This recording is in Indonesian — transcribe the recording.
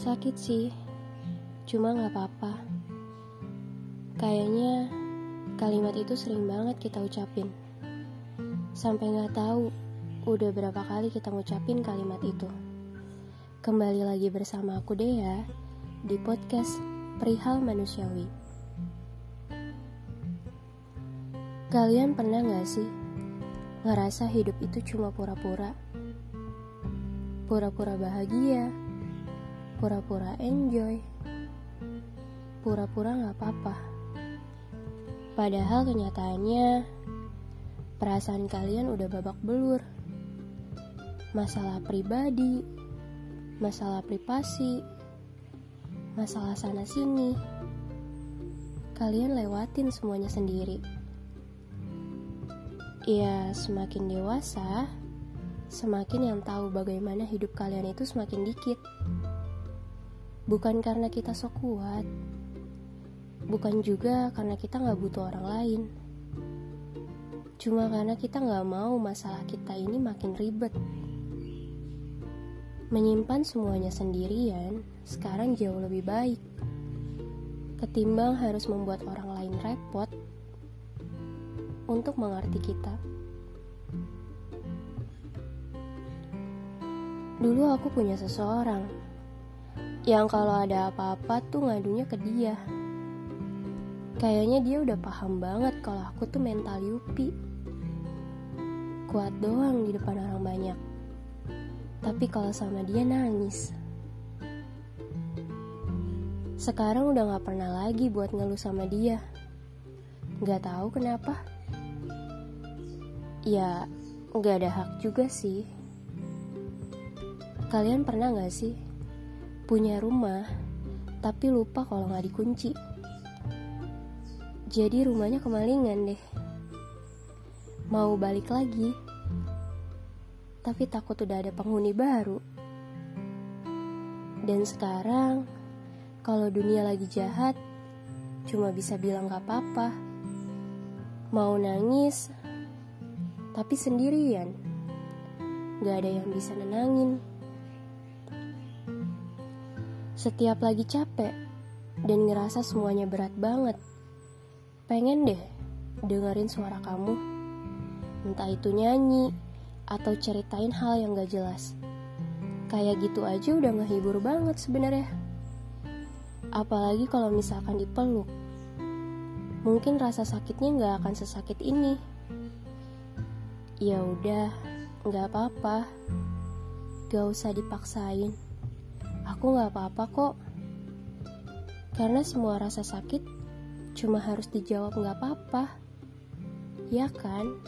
Sakit sih, cuma gak apa-apa. Kayaknya kalimat itu sering banget kita ucapin. Sampai gak tahu udah berapa kali kita ngucapin kalimat itu. Kembali lagi bersama aku Dea di podcast Perihal Manusiawi. Kalian pernah gak sih ngerasa hidup itu cuma pura-pura? Pura-pura bahagia, pura-pura enjoy, pura-pura gak apa-apa. Padahal kenyataannya, perasaan kalian udah babak belur. Masalah pribadi, masalah privasi, masalah sana-sini. Kalian lewatin semuanya sendiri. Ya, semakin dewasa, semakin yang tahu bagaimana hidup kalian itu semakin dikit. Bukan karena kita sok kuat, bukan juga karena kita nggak butuh orang lain. Cuma karena kita nggak mau masalah kita ini makin ribet. Menyimpan semuanya sendirian sekarang jauh lebih baik. Ketimbang harus membuat orang lain repot untuk mengerti kita. Dulu aku punya seseorang yang kalau ada apa-apa tuh ngadunya ke dia. Kayaknya dia udah paham banget kalau aku tuh mental yupi. Kuat doang di depan orang banyak. Tapi kalau sama dia nangis. Sekarang udah gak pernah lagi buat ngeluh sama dia. Gak tahu kenapa. Ya, gak ada hak juga sih. Kalian pernah gak sih punya rumah, tapi lupa kalau nggak dikunci. Jadi rumahnya kemalingan deh. Mau balik lagi, tapi takut udah ada penghuni baru. Dan sekarang, kalau dunia lagi jahat, cuma bisa bilang gak apa-apa. Mau nangis, tapi sendirian. Gak ada yang bisa nenangin. Setiap lagi capek dan ngerasa semuanya berat banget, pengen deh dengerin suara kamu. Entah itu nyanyi atau ceritain hal yang gak jelas. Kayak gitu aja udah ngehibur banget sebenarnya. Apalagi kalau misalkan dipeluk. Mungkin rasa sakitnya gak akan sesakit ini. Ya udah, gak apa-apa. Gak usah dipaksain. Aku gak apa-apa kok. Karena semua rasa sakit cuma harus dijawab gak apa-apa. Ya kan?